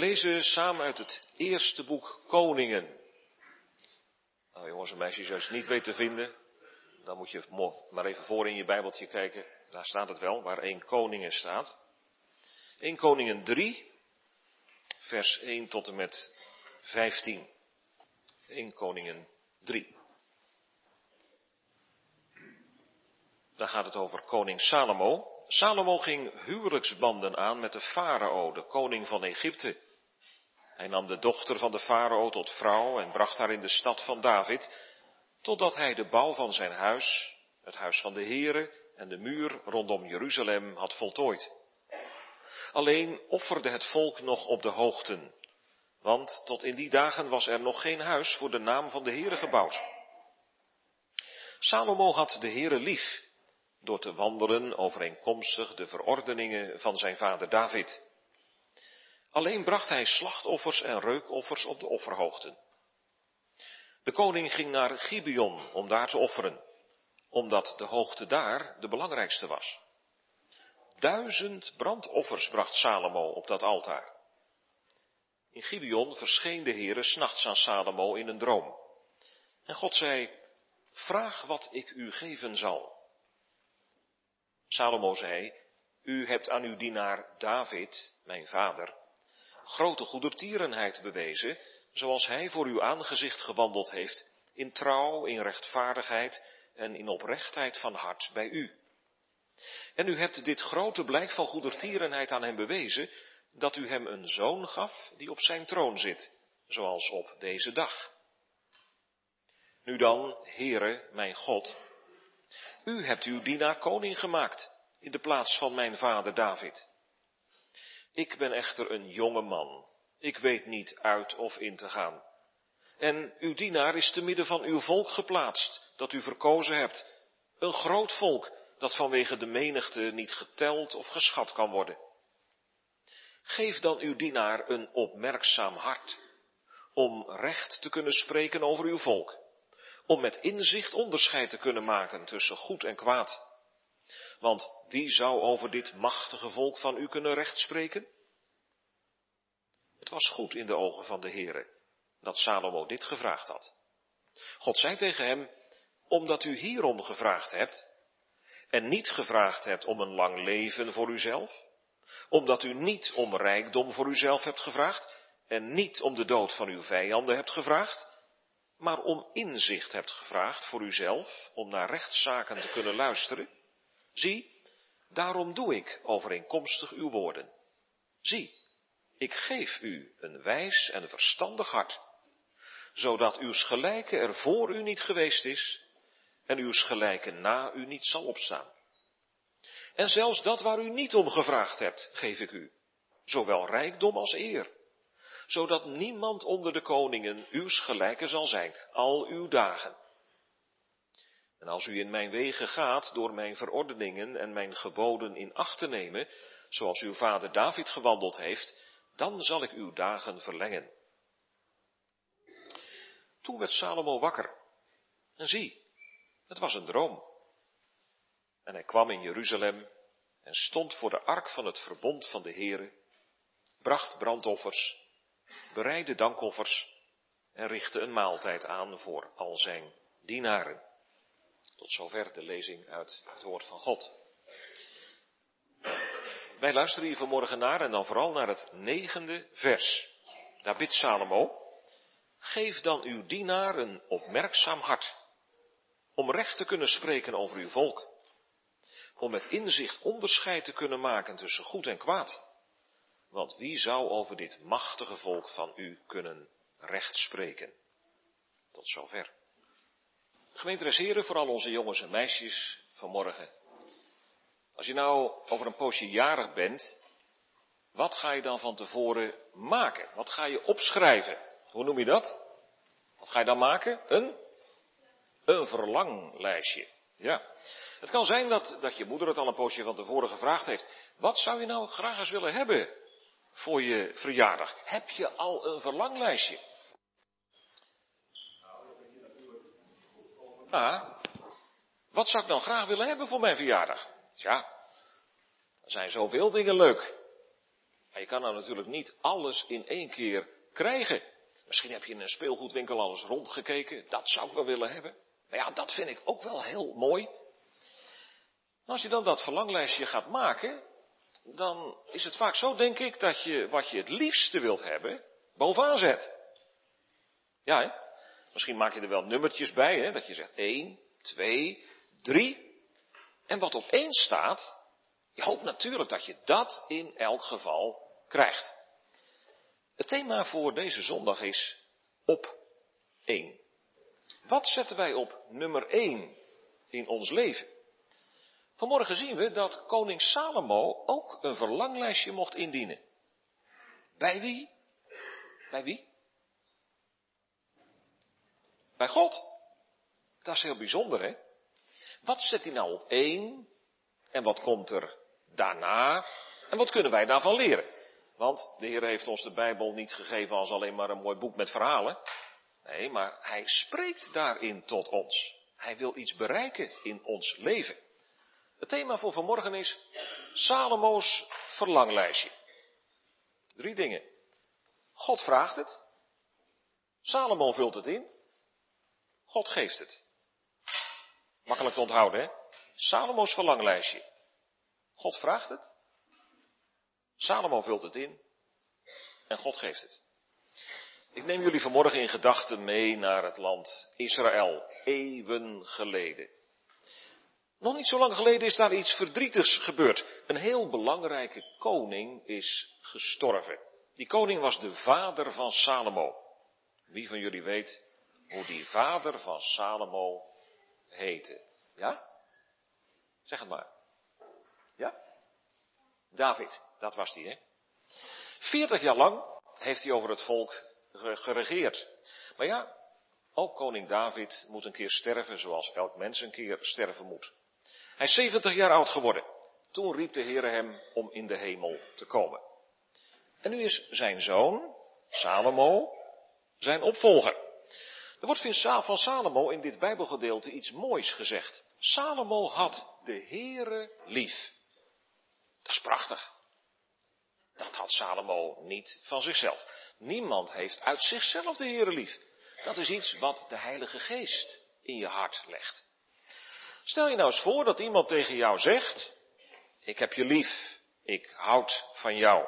lezen samen uit het eerste boek Koningen. Nou jongens en meisjes, als je het niet weet te vinden, dan moet je maar even voor in je Bijbeltje kijken. Daar staat het wel, waar 1 Koningen staat. 1 Koningen 3, vers 1 tot en met 15. 1 Koningen 3. Daar gaat het over koning Salomo. Salomo ging huwelijksbanden aan met de farao, de koning van Egypte. Hij nam de dochter van de farao tot vrouw en bracht haar in de stad van David, totdat hij de bouw van zijn huis, het huis van de Here en de muur rondom Jeruzalem had voltooid. Alleen offerde het volk nog op de hoogten, want tot in die dagen was er nog geen huis voor de naam van de Heere gebouwd. Salomo had de Heere lief, door te wandelen overeenkomstig de verordeningen van zijn vader David. Alleen bracht hij slachtoffers en reukoffers op de offerhoogten. De koning ging naar Gibeon om daar te offeren, omdat de hoogte daar de belangrijkste was. Duizend brandoffers bracht Salomo op dat altaar. In Gibeon verscheen de Heere s'nachts aan Salomo in een droom. En God zei, vraag wat ik u geven zal. Salomo zei, u hebt aan uw dienaar David, mijn vader, grote goedertierenheid bewezen, zoals hij voor uw aangezicht gewandeld heeft, in trouw, in rechtvaardigheid en in oprechtheid van hart bij u. En u hebt dit grote blijk van goedertierenheid aan hem bewezen, dat u hem een zoon gaf die op zijn troon zit, zoals op deze dag. Nu dan, Heere, mijn God, u hebt uw dienaar koning gemaakt in de plaats van mijn vader David. Ik ben echter een jonge man. Ik weet niet uit of in te gaan. En uw dienaar is te midden van uw volk geplaatst, dat u verkozen hebt. Een groot volk, dat vanwege de menigte niet geteld of geschat kan worden. Geef dan uw dienaar een opmerkzaam hart, om recht te kunnen spreken over uw volk, om met inzicht onderscheid te kunnen maken tussen goed en kwaad. Want wie zou over dit machtige volk van u kunnen rechtspreken? Het was goed in de ogen van de Heere dat Salomo dit gevraagd had. God zei tegen hem, omdat u hierom gevraagd hebt, en niet gevraagd hebt om een lang leven voor uzelf, omdat u niet om rijkdom voor uzelf hebt gevraagd, en niet om de dood van uw vijanden hebt gevraagd, maar om inzicht hebt gevraagd voor uzelf, om naar rechtszaken te kunnen luisteren. Zie, daarom doe ik overeenkomstig uw woorden. Zie, ik geef u een wijs en verstandig hart, zodat uw gelijke er voor u niet geweest is en uw gelijke na u niet zal opstaan. En zelfs dat waar u niet om gevraagd hebt, geef ik u, zowel rijkdom als eer, zodat niemand onder de koningen uw gelijke zal zijn, al uw dagen. En als u in mijn wegen gaat door mijn verordeningen en mijn geboden in acht te nemen, zoals uw vader David gewandeld heeft, dan zal ik uw dagen verlengen. Toen werd Salomo wakker. En zie, het was een droom. En hij kwam in Jeruzalem en stond voor de ark van het verbond van de Heere, bracht brandoffers, bereidde dankoffers en richtte een maaltijd aan voor al zijn dienaren. Tot zover de lezing uit het woord van God. Wij luisteren hier vanmorgen naar en dan vooral naar het negende vers. Daar bidt Salomo, geef dan uw dienaar een opmerkzaam hart, om recht te kunnen spreken over uw volk, om met inzicht onderscheid te kunnen maken tussen goed en kwaad. Want wie zou over dit machtige volk van u kunnen recht spreken? Tot zover. Gemeente voor al onze jongens en meisjes vanmorgen. Als je nou over een poosje jarig bent, wat ga je dan van tevoren maken? Wat ga je opschrijven? Hoe noem je dat? Wat ga je dan maken? Een, een verlanglijstje. Ja. Het kan zijn dat, dat je moeder het al een poosje van tevoren gevraagd heeft. Wat zou je nou graag eens willen hebben voor je verjaardag? Heb je al een verlanglijstje? Ah, wat zou ik dan graag willen hebben voor mijn verjaardag? Ja, er zijn zoveel dingen leuk. Maar je kan nou natuurlijk niet alles in één keer krijgen. Misschien heb je in een speelgoedwinkel alles rondgekeken. Dat zou ik wel willen hebben. Maar ja, dat vind ik ook wel heel mooi. als je dan dat verlanglijstje gaat maken, dan is het vaak zo, denk ik, dat je wat je het liefste wilt hebben, bovenaan zet. Ja, hè? Misschien maak je er wel nummertjes bij, hè? dat je zegt 1, 2, 3. En wat op één staat, je hoopt natuurlijk dat je dat in elk geval krijgt. Het thema voor deze zondag is op één. Wat zetten wij op nummer één in ons leven? Vanmorgen zien we dat koning Salomo ook een verlanglijstje mocht indienen. Bij wie? Bij wie? Bij God. Dat is heel bijzonder, hè? Wat zet hij nou op één? En wat komt er daarna? En wat kunnen wij daarvan leren? Want de Heer heeft ons de Bijbel niet gegeven als alleen maar een mooi boek met verhalen. Nee, maar Hij spreekt daarin tot ons. Hij wil iets bereiken in ons leven. Het thema voor vanmorgen is Salomo's verlanglijstje. Drie dingen. God vraagt het. Salomo vult het in. God geeft het. Makkelijk te onthouden, hè? Salomo's verlanglijstje. God vraagt het. Salomo vult het in. En God geeft het. Ik neem jullie vanmorgen in gedachten mee naar het land Israël, eeuwen geleden. Nog niet zo lang geleden is daar iets verdrietigs gebeurd. Een heel belangrijke koning is gestorven. Die koning was de vader van Salomo. Wie van jullie weet hoe die vader van Salomo heette? Ja? Zeg het maar. Ja? David, dat was die, hè? Veertig jaar lang heeft hij over het volk geregeerd. Maar ja, ook koning David moet een keer sterven zoals elk mens een keer sterven moet. Hij is 70 jaar oud geworden. Toen riep de Heer hem om in de hemel te komen. En nu is zijn zoon, Salomo, zijn opvolger. Er wordt van Salomo in dit Bijbelgedeelte iets moois gezegd. Salomo had de Heere lief. Dat is prachtig. Dat had Salomo niet van zichzelf. Niemand heeft uit zichzelf de Heere lief. Dat is iets wat de Heilige Geest in je hart legt. Stel je nou eens voor dat iemand tegen jou zegt, ik heb je lief, ik houd van jou.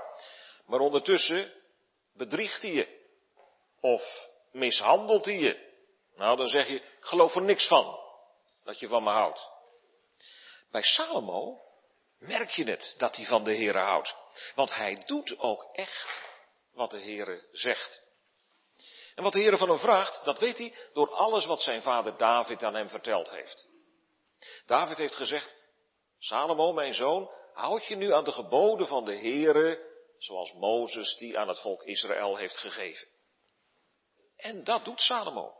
Maar ondertussen bedriegt hij je. Of mishandelt hij je. Nou, dan zeg je, geloof er niks van. Dat je van me houdt. Bij Salomo merk je het dat hij van de Heere houdt. Want hij doet ook echt wat de Heere zegt. En wat de Heere van hem vraagt, dat weet hij door alles wat zijn vader David aan hem verteld heeft. David heeft gezegd, Salomo, mijn zoon, houd je nu aan de geboden van de Heere, zoals Mozes die aan het volk Israël heeft gegeven. En dat doet Salomo.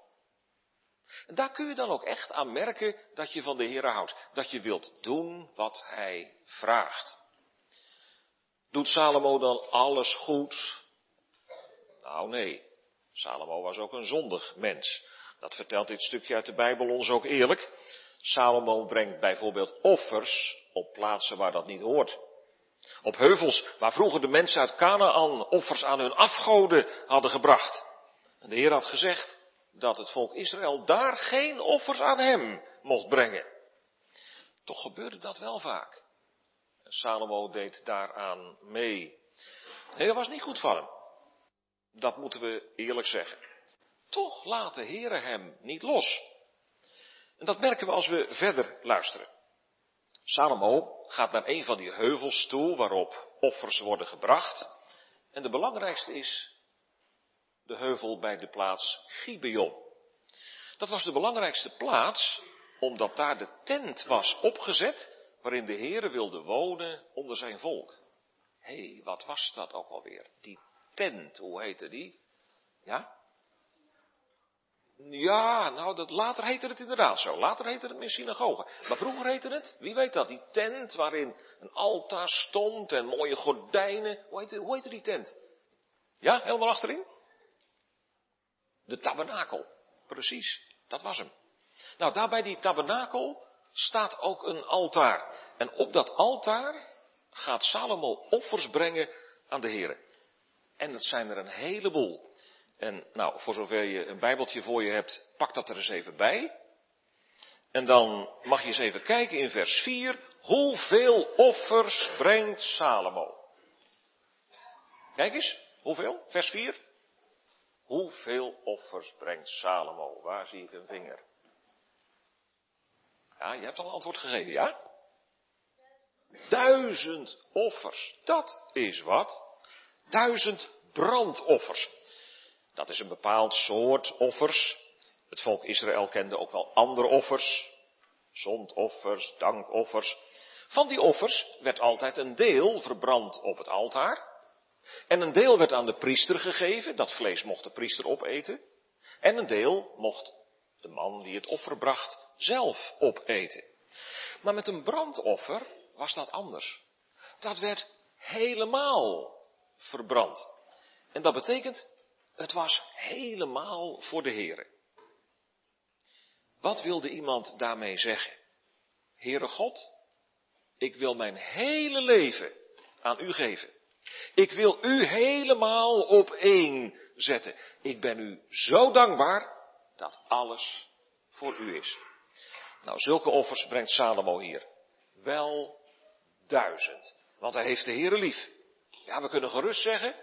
En daar kun je dan ook echt aan merken dat je van de Heer houdt. Dat je wilt doen wat Hij vraagt. Doet Salomo dan alles goed? Nou nee, Salomo was ook een zondig mens. Dat vertelt dit stukje uit de Bijbel ons ook eerlijk. Salomo brengt bijvoorbeeld offers op plaatsen waar dat niet hoort. Op heuvels waar vroeger de mensen uit Canaan offers aan hun afgoden hadden gebracht. De Heer had gezegd dat het volk Israël daar geen offers aan hem mocht brengen. Toch gebeurde dat wel vaak. Salomo deed daaraan mee. Nee, dat was niet goed van hem. Dat moeten we eerlijk zeggen. Toch laat de hem niet los. En dat merken we als we verder luisteren. Salomo gaat naar een van die heuvels toe waarop offers worden gebracht. En de belangrijkste is de heuvel bij de plaats Gibeon. Dat was de belangrijkste plaats, omdat daar de tent was opgezet waarin de Heere wilde wonen onder zijn volk. Hé, hey, wat was dat ook alweer? Die tent, hoe heette die? Ja? Ja, nou, dat, later heette het inderdaad zo. Later heette het meer synagoge. Maar vroeger heette het, wie weet dat, die tent waarin een altaar stond en mooie gordijnen. Hoe heette, hoe heette die tent? Ja, helemaal achterin? De tabernakel. Precies, dat was hem. Nou, daar bij die tabernakel staat ook een altaar. En op dat altaar gaat Salomo offers brengen aan de Heer. En dat zijn er een heleboel. En nou, voor zover je een bijbeltje voor je hebt, pak dat er eens even bij. En dan mag je eens even kijken in vers 4. Hoeveel offers brengt Salomo? Kijk eens, hoeveel? Vers 4. Hoeveel offers brengt Salomo? Waar zie ik een vinger? Ja, je hebt al een antwoord gegeven, ja? Duizend offers, dat is wat. Duizend brandoffers. Dat is een bepaald soort offers. Het volk Israël kende ook wel andere offers. Zondoffers, dankoffers. Van die offers werd altijd een deel verbrand op het altaar. En een deel werd aan de priester gegeven, dat vlees mocht de priester opeten. En een deel mocht de man die het offer bracht zelf opeten. Maar met een brandoffer was dat anders. Dat werd helemaal verbrand. En dat betekent, het was helemaal voor de Heere. Wat wilde iemand daarmee zeggen? Heere God, ik wil mijn hele leven aan u geven. Ik wil u helemaal op één zetten. Ik ben u zo dankbaar dat alles voor u is. Nou, zulke offers brengt Salomo hier. Wel duizend. Want hij heeft de Heere lief. Ja, we kunnen gerust zeggen,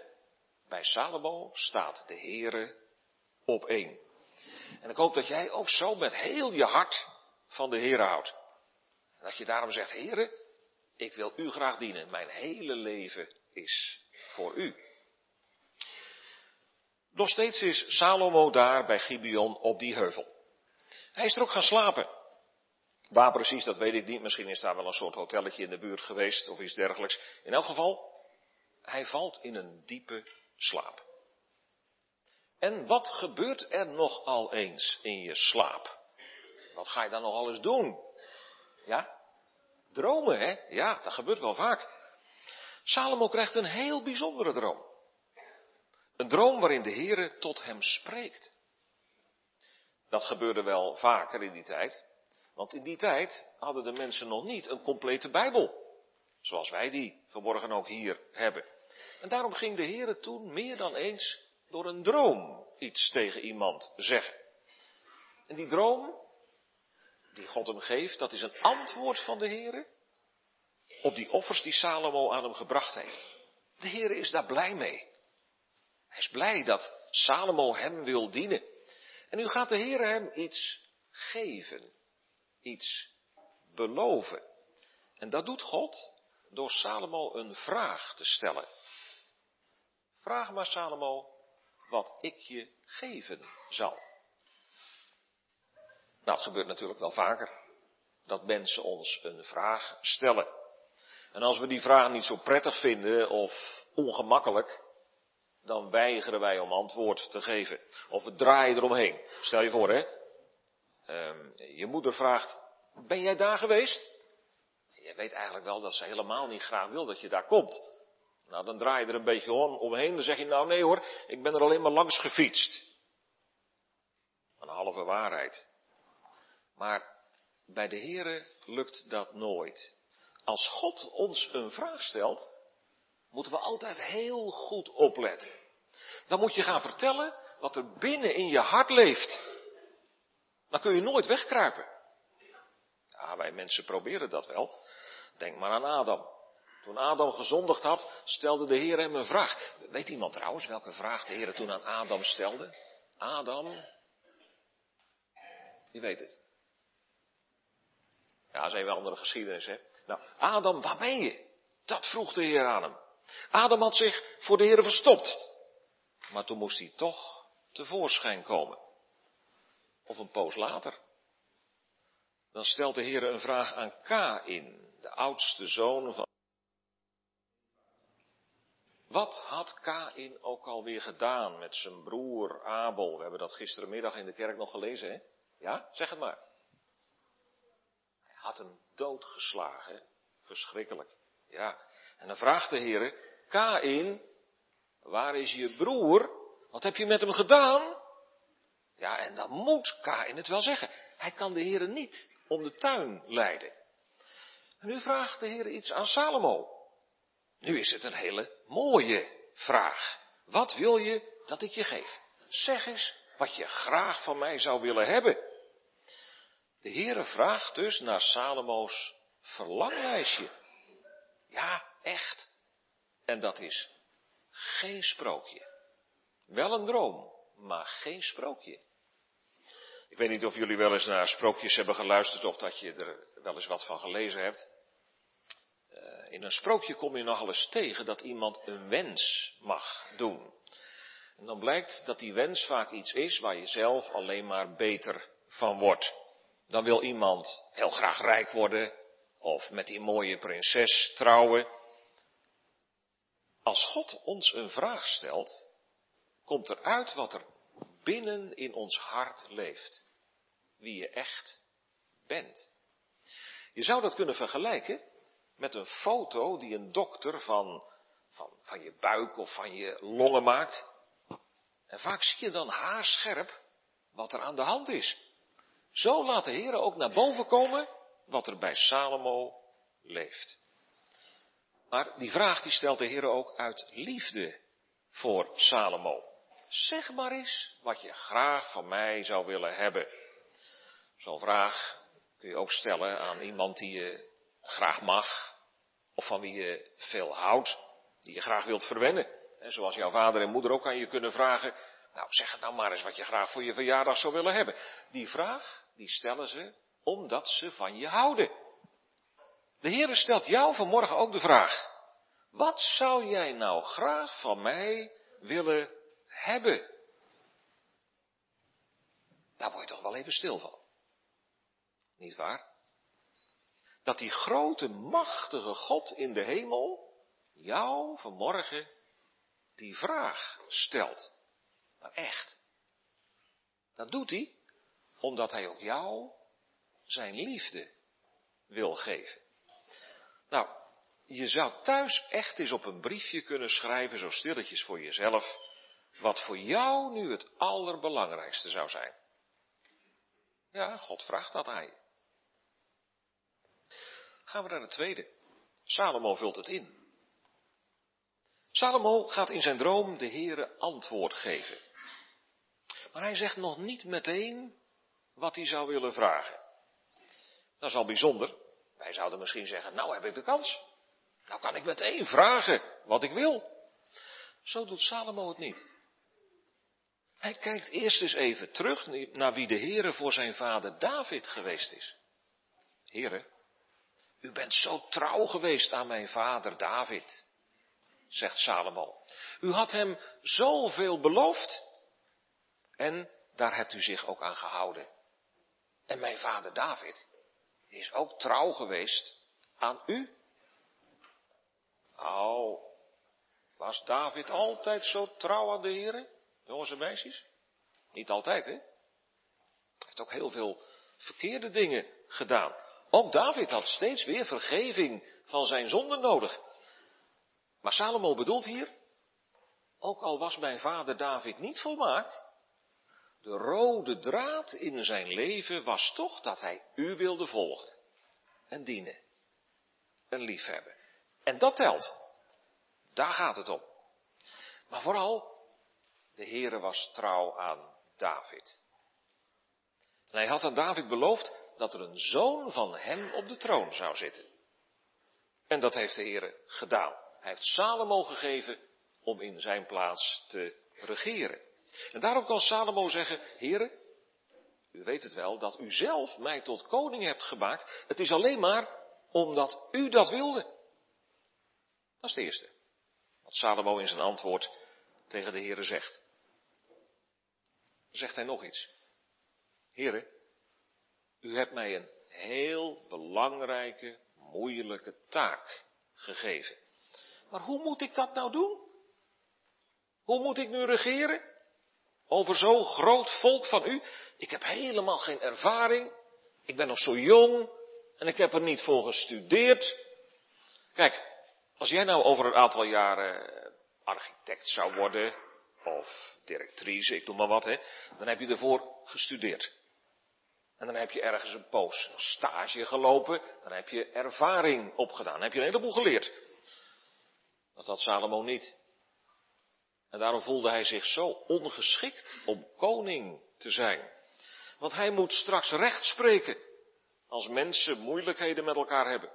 bij Salomo staat de Heere op één. En ik hoop dat jij ook zo met heel je hart van de Heere houdt. En dat je daarom zegt, Heere, ik wil u graag dienen. Mijn hele leven is voor u. Nog steeds is Salomo daar bij Gibeon op die heuvel. Hij is er ook gaan slapen. Waar precies, dat weet ik niet. Misschien is daar wel een soort hotelletje in de buurt geweest of iets dergelijks. In elk geval, hij valt in een diepe slaap. En wat gebeurt er nog al eens in je slaap? Wat ga je dan nog alles doen? Ja? Dromen, hè? Ja, dat gebeurt wel vaak. Salomo krijgt een heel bijzondere droom. Een droom waarin de Heere tot hem spreekt. Dat gebeurde wel vaker in die tijd. Want in die tijd hadden de mensen nog niet een complete Bijbel. Zoals wij die vanmorgen ook hier hebben. En daarom ging de Heere toen meer dan eens door een droom iets tegen iemand zeggen. En die droom, die God hem geeft, dat is een antwoord van de Heere op die offers die Salomo aan hem gebracht heeft. De Heere is daar blij mee. Hij is blij dat Salomo hem wil dienen. En nu gaat de Heere hem iets geven, iets beloven. En dat doet God door Salomo een vraag te stellen. Vraag maar Salomo wat ik je geven zal. Nou, het gebeurt natuurlijk wel vaker dat mensen ons een vraag stellen. En als we die vraag niet zo prettig vinden of ongemakkelijk, dan weigeren wij om antwoord te geven. Of we draaien eromheen. Stel je voor, hè. Um, je moeder vraagt, ben jij daar geweest? Je weet eigenlijk wel dat ze helemaal niet graag wil dat je daar komt. Nou, dan draai je er een beetje om, omheen. Dan zeg je, nou nee hoor, ik ben er alleen maar langs gefietst. Een halve waarheid. Maar bij de Here lukt dat nooit. Als God ons een vraag stelt, moeten we altijd heel goed opletten. Dan moet je gaan vertellen wat er binnen in je hart leeft. Dan kun je nooit wegkruipen. Ja, wij mensen proberen dat wel. Denk maar aan Adam. Toen Adam gezondigd had, stelde de Heer hem een vraag. Weet iemand trouwens welke vraag de Heer toen aan Adam stelde? Adam, wie weet het? Ja, dat is even een andere geschiedenis, hè. Nou, Adam, waar ben je? Dat vroeg de Heer aan hem. Adam had zich voor de Heer verstopt. Maar toen moest hij toch tevoorschijn komen. Of een poos later. Dan stelt de Heer een vraag aan Kain, de oudste zoon van. Wat had Kain ook alweer gedaan met zijn broer Abel? We hebben dat gisterenmiddag in de kerk nog gelezen, hè? Ja, zeg het maar. Had hem doodgeslagen. Verschrikkelijk. Ja. En dan vraagt de Heer, Kain, waar is je broer? Wat heb je met hem gedaan? Ja, en dan moet Kain het wel zeggen. Hij kan de Heer niet om de tuin leiden. En nu vraagt de Heer iets aan Salomo. Nu is het een hele mooie vraag. Wat wil je dat ik je geef? Zeg eens wat je graag van mij zou willen hebben. De Heere vraagt dus naar Salomo's verlanglijstje. Ja, echt. En dat is geen sprookje. Wel een droom, maar geen sprookje. Ik weet niet of jullie wel eens naar sprookjes hebben geluisterd of dat je er wel eens wat van gelezen hebt. Eh, in een sprookje kom je nogal eens tegen dat iemand een wens mag doen. En dan blijkt dat die wens vaak iets is waar je zelf alleen maar beter van wordt. Dan wil iemand heel graag rijk worden of met die mooie prinses trouwen. Als God ons een vraag stelt, komt er uit wat er binnen in ons hart leeft. Wie je echt bent. Je zou dat kunnen vergelijken met een foto die een dokter van, van, van je buik of van je longen maakt. En vaak zie je dan haarscherp wat er aan de hand is. Zo laat de Heer ook naar boven komen wat er bij Salomo leeft. Maar die vraag die stelt de Heer ook uit liefde voor Salomo. Zeg maar eens wat je graag van mij zou willen hebben. Zo'n vraag kun je ook stellen aan iemand die je graag mag, of van wie je veel houdt, die je graag wilt verwennen. En zoals jouw vader en moeder ook aan je kunnen vragen, nou zeg het nou maar eens wat je graag voor je verjaardag zou willen hebben. Die vraag, die stellen ze omdat ze van je houden. De Heer stelt jou vanmorgen ook de vraag, wat zou jij nou graag van mij willen hebben? Daar word je toch wel even stil van. Niet waar? Dat die grote, machtige God in de hemel jou vanmorgen die vraag stelt. Maar echt. Dat doet hij omdat hij ook jou zijn liefde wil geven. Nou, je zou thuis echt eens op een briefje kunnen schrijven, zo stilletjes voor jezelf, wat voor jou nu het allerbelangrijkste zou zijn. Ja, God vraagt dat aan je. Gaan we naar de tweede. Salomo vult het in. Salomo gaat in zijn droom de Heere antwoord geven. Maar hij zegt nog niet meteen wat hij zou willen vragen. Dat is al bijzonder. Wij zouden misschien zeggen, nou heb ik de kans. Nou kan ik meteen vragen wat ik wil. Zo doet Salomo het niet. Hij kijkt eerst eens even terug naar wie de Heere voor zijn vader David geweest is. Heere, u bent zo trouw geweest aan mijn vader David, zegt Salomo. U had hem zoveel beloofd en daar hebt u zich ook aan gehouden. En mijn vader David is ook trouw geweest aan u. Nou, was David altijd zo trouw aan de heren, jongens en meisjes? Niet altijd, hè? Hij heeft ook heel veel verkeerde dingen gedaan. Ook David had steeds weer vergeving van zijn zonden nodig. Maar Salomo bedoelt hier, ook al was mijn vader David niet volmaakt, de rode draad in zijn leven was toch dat hij u wilde volgen en dienen en liefhebben. En dat telt. Daar gaat het om. Maar vooral, de Heere was trouw aan David. En hij had aan David beloofd dat er een zoon van hem op de troon zou zitten. En dat heeft de Heere gedaan. Hij heeft Salomo gegeven om in zijn plaats te regeren. En daarom kan Salomo zeggen, Heere, u weet het wel, dat u zelf mij tot koning hebt gemaakt. Het is alleen maar omdat u dat wilde. Dat is het eerste. Wat Salomo in zijn antwoord tegen de Heere zegt. Zegt hij nog iets. Heere, u hebt mij een heel belangrijke, moeilijke taak gegeven. Maar hoe moet ik dat nou doen? Hoe moet ik nu regeren? Over zo'n groot volk van u? Ik heb helemaal geen ervaring. Ik ben nog zo jong. En ik heb er niet voor gestudeerd. Kijk, als jij nou over een aantal jaren architect zou worden, of directrice, ik doe maar wat, hè, dan heb je ervoor gestudeerd. En dan heb je ergens een poos stage gelopen, dan heb je ervaring opgedaan, dan heb je een heleboel geleerd. Dat had Salomo niet. En daarom voelde hij zich zo ongeschikt om koning te zijn. Want hij moet straks recht spreken als mensen moeilijkheden met elkaar hebben.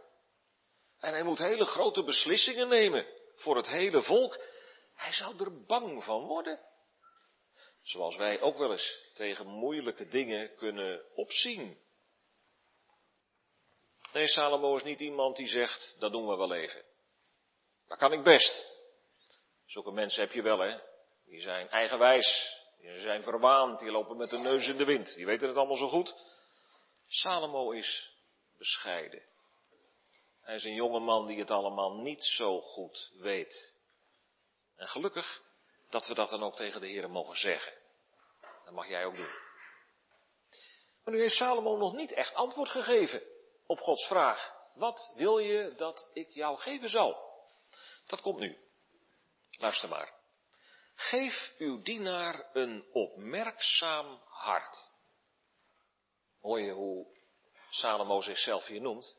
En hij moet hele grote beslissingen nemen voor het hele volk. Hij zou er bang van worden. Zoals wij ook wel eens tegen moeilijke dingen kunnen opzien. Nee, Salomo is niet iemand die zegt, dat doen we wel even. Dat kan ik best. Zulke mensen heb je wel, hè. Die zijn eigenwijs, die zijn verwaand, die lopen met de neus in de wind. Die weten het allemaal zo goed. Salomo is bescheiden. Hij is een jonge man die het allemaal niet zo goed weet. En gelukkig dat we dat dan ook tegen de Heer mogen zeggen. Dat mag jij ook doen. Maar nu heeft Salomo nog niet echt antwoord gegeven op Gods vraag. Wat wil je dat ik jou geven zal? Dat komt nu. Luister maar. Geef uw dienaar een opmerkzaam hart. Hoor je hoe Salomo zichzelf hier noemt?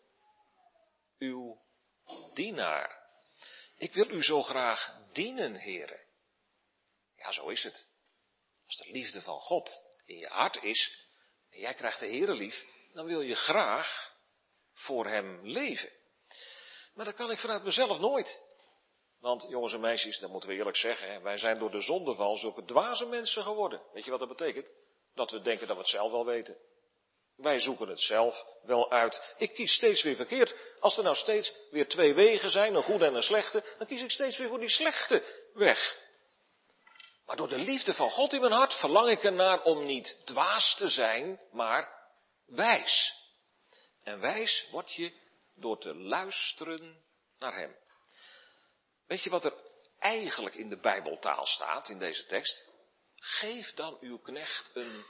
Uw dienaar. Ik wil u zo graag dienen, heren. Ja, zo is het. Als de liefde van God in je hart is, en jij krijgt de Heere lief, dan wil je graag voor Hem leven. Maar dat kan ik vanuit mezelf nooit. Want jongens en meisjes, dat moeten we eerlijk zeggen, wij zijn door de zondeval zulke dwaze mensen geworden. Weet je wat dat betekent? Dat we denken dat we het zelf wel weten. Wij zoeken het zelf wel uit. Ik kies steeds weer verkeerd. Als er nou steeds weer twee wegen zijn, een goede en een slechte, dan kies ik steeds weer voor die slechte weg. Maar door de liefde van God in mijn hart verlang ik ernaar om niet dwaas te zijn, maar wijs. En wijs word je door te luisteren naar Hem. Weet je wat er eigenlijk in de Bijbeltaal staat, in deze tekst? Geef dan uw knecht een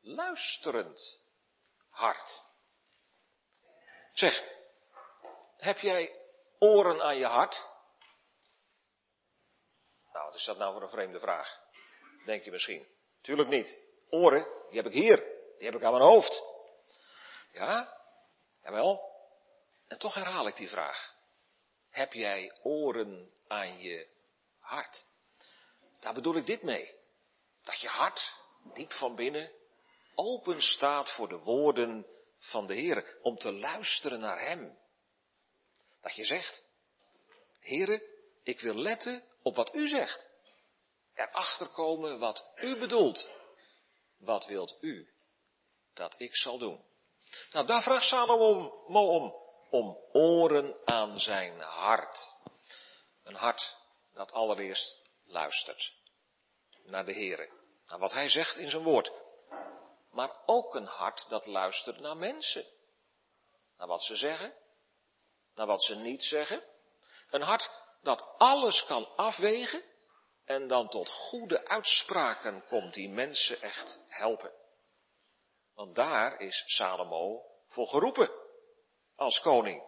luisterend hart. Zeg, heb jij oren aan je hart? Nou, wat is dat nou voor een vreemde vraag? Denk je misschien. Tuurlijk niet. Oren, die heb ik hier. Die heb ik aan mijn hoofd. Ja? Jawel. En toch herhaal ik die vraag. Heb jij oren aan je hart? Daar bedoel ik dit mee. Dat je hart, diep van binnen, open staat voor de woorden van de Heer, om te luisteren naar Hem. Dat je zegt, Heere, ik wil letten op wat U zegt. Erachter komen wat U bedoelt. Wat wilt U dat ik zal doen? Nou, daar vraagt Salomo om, om oren aan zijn hart. Een hart dat allereerst luistert naar de Heere, naar wat Hij zegt in zijn woord maar ook een hart dat luistert naar mensen. Naar wat ze zeggen, naar wat ze niet zeggen. Een hart dat alles kan afwegen en dan tot goede uitspraken komt die mensen echt helpen. Want daar is Salomo voor geroepen als koning.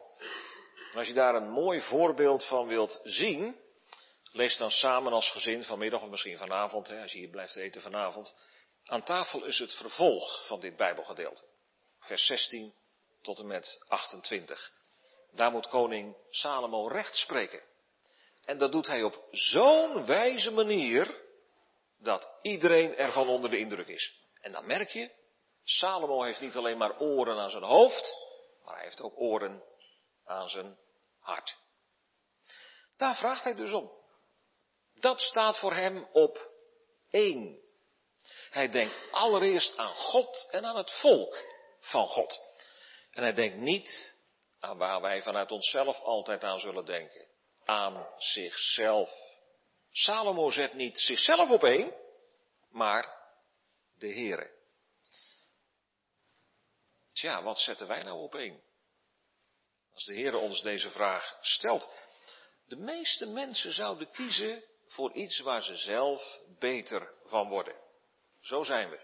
Als je daar een mooi voorbeeld van wilt zien, lees dan samen als gezin vanmiddag of misschien vanavond, hè, als je hier blijft eten vanavond, aan tafel is het vervolg van dit Bijbelgedeelte. Vers 16 tot en met 28. Daar moet koning Salomo recht spreken. En dat doet hij op zo'n wijze manier dat iedereen ervan onder de indruk is. En dan merk je, Salomo heeft niet alleen maar oren aan zijn hoofd, maar hij heeft ook oren aan zijn hart. Daar vraagt hij dus om. Dat staat voor hem op één. Hij denkt allereerst aan God en aan het volk van God. En hij denkt niet aan waar wij vanuit onszelf altijd aan zullen denken. Aan zichzelf. Salomo zet niet zichzelf op één, maar de Heere. Tja, wat zetten wij nou op één? Als de Heere ons deze vraag stelt. De meeste mensen zouden kiezen voor iets waar ze zelf beter van worden. Zo zijn we.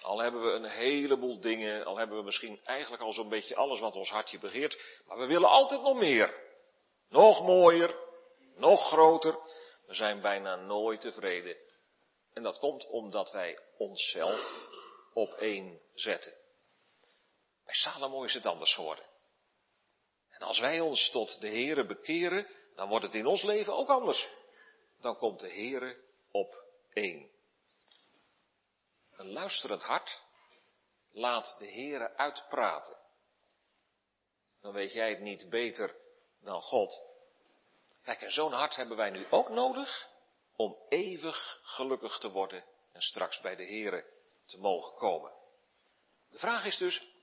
Al hebben we een heleboel dingen, al hebben we misschien eigenlijk al zo'n beetje alles wat ons hartje begeert, maar we willen altijd nog meer. Nog mooier, nog groter. We zijn bijna nooit tevreden. En dat komt omdat wij onszelf op één zetten. Bij Salomo is het anders geworden. En als wij ons tot de Here bekeren, dan wordt het in ons leven ook anders. Dan komt de Heere op één. Een luisterend hart laat de Heere uitpraten. Dan weet jij het niet beter dan God. Kijk, en zo'n hart hebben wij nu ook nodig om eeuwig gelukkig te worden en straks bij de Heere te mogen komen. De vraag is dus,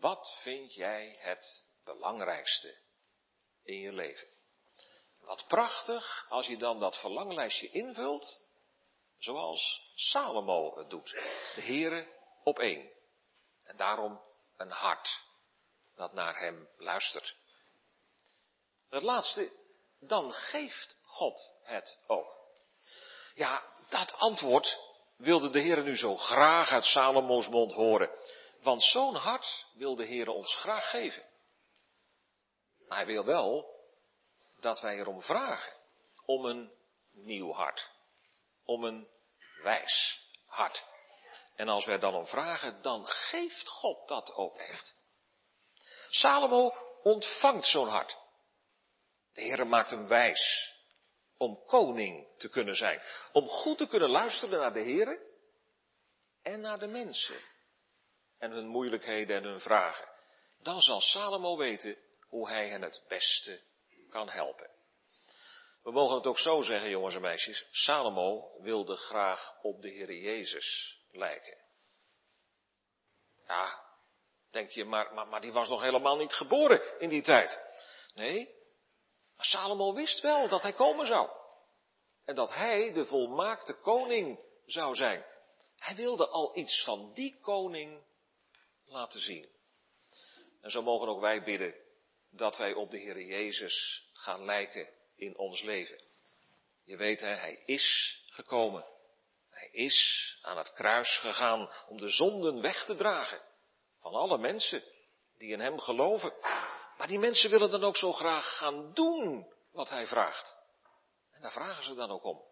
wat vind jij het belangrijkste in je leven? Wat prachtig als je dan dat verlanglijstje invult, zoals Salomo het doet. De Heere op één. En daarom een hart dat naar hem luistert. Het laatste, dan geeft God het ook. Ja, dat antwoord wilde de Heer nu zo graag uit Salomo's mond horen. Want zo'n hart wil de Heer ons graag geven. Maar hij wil wel dat wij erom vragen. Om een nieuw hart. Om een wijs hart. En als wij dan om vragen, dan geeft God dat ook echt. Salomo ontvangt zo'n hart. De Heer maakt hem wijs om koning te kunnen zijn. Om goed te kunnen luisteren naar de Heer en naar de mensen. En hun moeilijkheden en hun vragen. Dan zal Salomo weten hoe hij hen het beste kan helpen. We mogen het ook zo zeggen, jongens en meisjes. Salomo wilde graag op de Heer Jezus lijken. Ja, denk je, maar, maar, maar die was nog helemaal niet geboren in die tijd. Nee, maar Salomo wist wel dat hij komen zou. En dat hij de volmaakte koning zou zijn. Hij wilde al iets van die koning laten zien. En zo mogen ook wij bidden dat wij op de Heer Jezus gaan lijken in ons leven. Je weet, hè, hij is gekomen. Hij is aan het kruis gegaan om de zonden weg te dragen van alle mensen die in hem geloven. Maar die mensen willen dan ook zo graag gaan doen wat hij vraagt. En daar vragen ze dan ook om.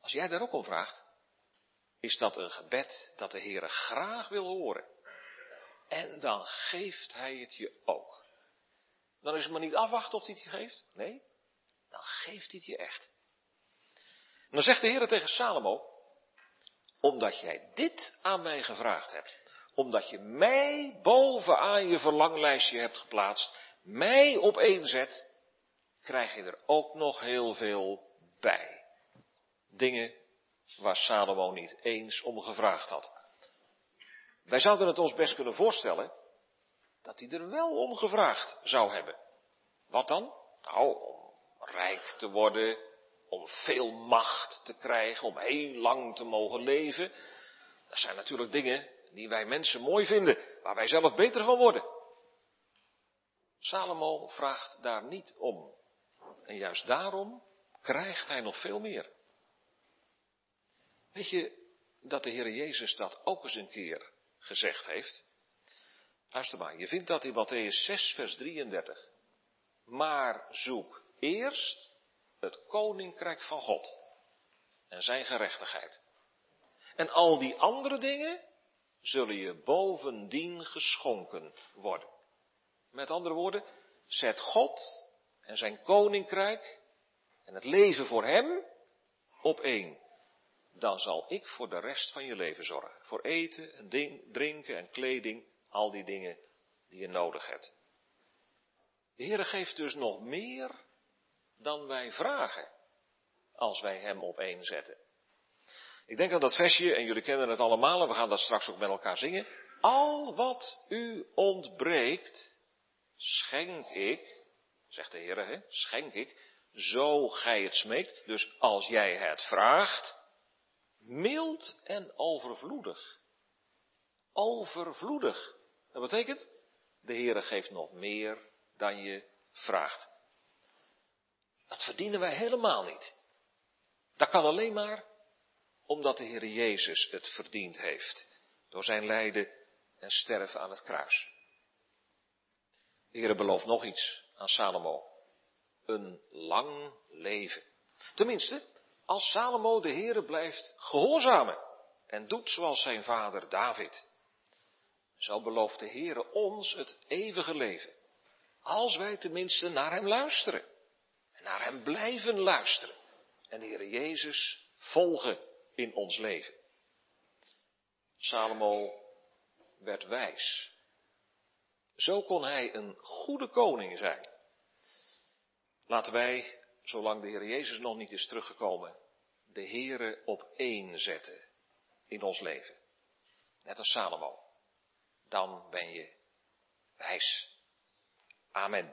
Als jij daar ook om vraagt, is dat een gebed dat de Heere graag wil horen. En dan geeft hij het je ook. Dan is het maar niet afwachten of hij het je geeft. Nee, dan geeft hij het je echt. En dan zegt de Heer tegen Salomo, omdat jij dit aan mij gevraagd hebt, omdat je mij bovenaan je verlanglijstje hebt geplaatst, mij op één zet, krijg je er ook nog heel veel bij. Dingen waar Salomo niet eens om gevraagd had. Wij zouden het ons best kunnen voorstellen dat hij er wel om gevraagd zou hebben. Wat dan? Nou, om rijk te worden, om veel macht te krijgen, om heel lang te mogen leven. Dat zijn natuurlijk dingen die wij mensen mooi vinden, waar wij zelf beter van worden. Salomo vraagt daar niet om. En juist daarom krijgt hij nog veel meer. Weet je dat de Heer Jezus dat ook eens een keer gezegd heeft? Luister maar, je vindt dat in Matthäus 6, vers 33. Maar zoek eerst het koninkrijk van God en zijn gerechtigheid. En al die andere dingen zullen je bovendien geschonken worden. Met andere woorden, zet God en zijn koninkrijk en het leven voor hem op één. Dan zal ik voor de rest van je leven zorgen. Voor eten en drinken en kleding, al die dingen die je nodig hebt. De Heer geeft dus nog meer dan wij vragen als wij Hem op één zetten. Ik denk aan dat versje, en jullie kennen het allemaal, en we gaan dat straks ook met elkaar zingen. Al wat u ontbreekt, schenk ik, zegt de Heer, hè, schenk ik, zo gij het smeekt. Dus als jij het vraagt, mild en overvloedig. Overvloedig. Dat betekent, de Heer geeft nog meer dan je vraagt. Dat verdienen wij helemaal niet. Dat kan alleen maar omdat de Heer Jezus het verdiend heeft. Door zijn lijden en sterven aan het kruis. De Heer belooft nog iets aan Salomo. Een lang leven. Tenminste, als Salomo de Heere blijft gehoorzamen en doet zoals zijn vader David. Zo belooft de Heere ons het eeuwige leven. Als wij tenminste naar hem luisteren. naar hem blijven luisteren. En de Heer Jezus volgen in ons leven. Salomo werd wijs. Zo kon hij een goede koning zijn. Laten wij, zolang de Heer Jezus nog niet is teruggekomen, de Heere op één zetten in ons leven. Net als Salomo. Dan ben je wijs. Amen.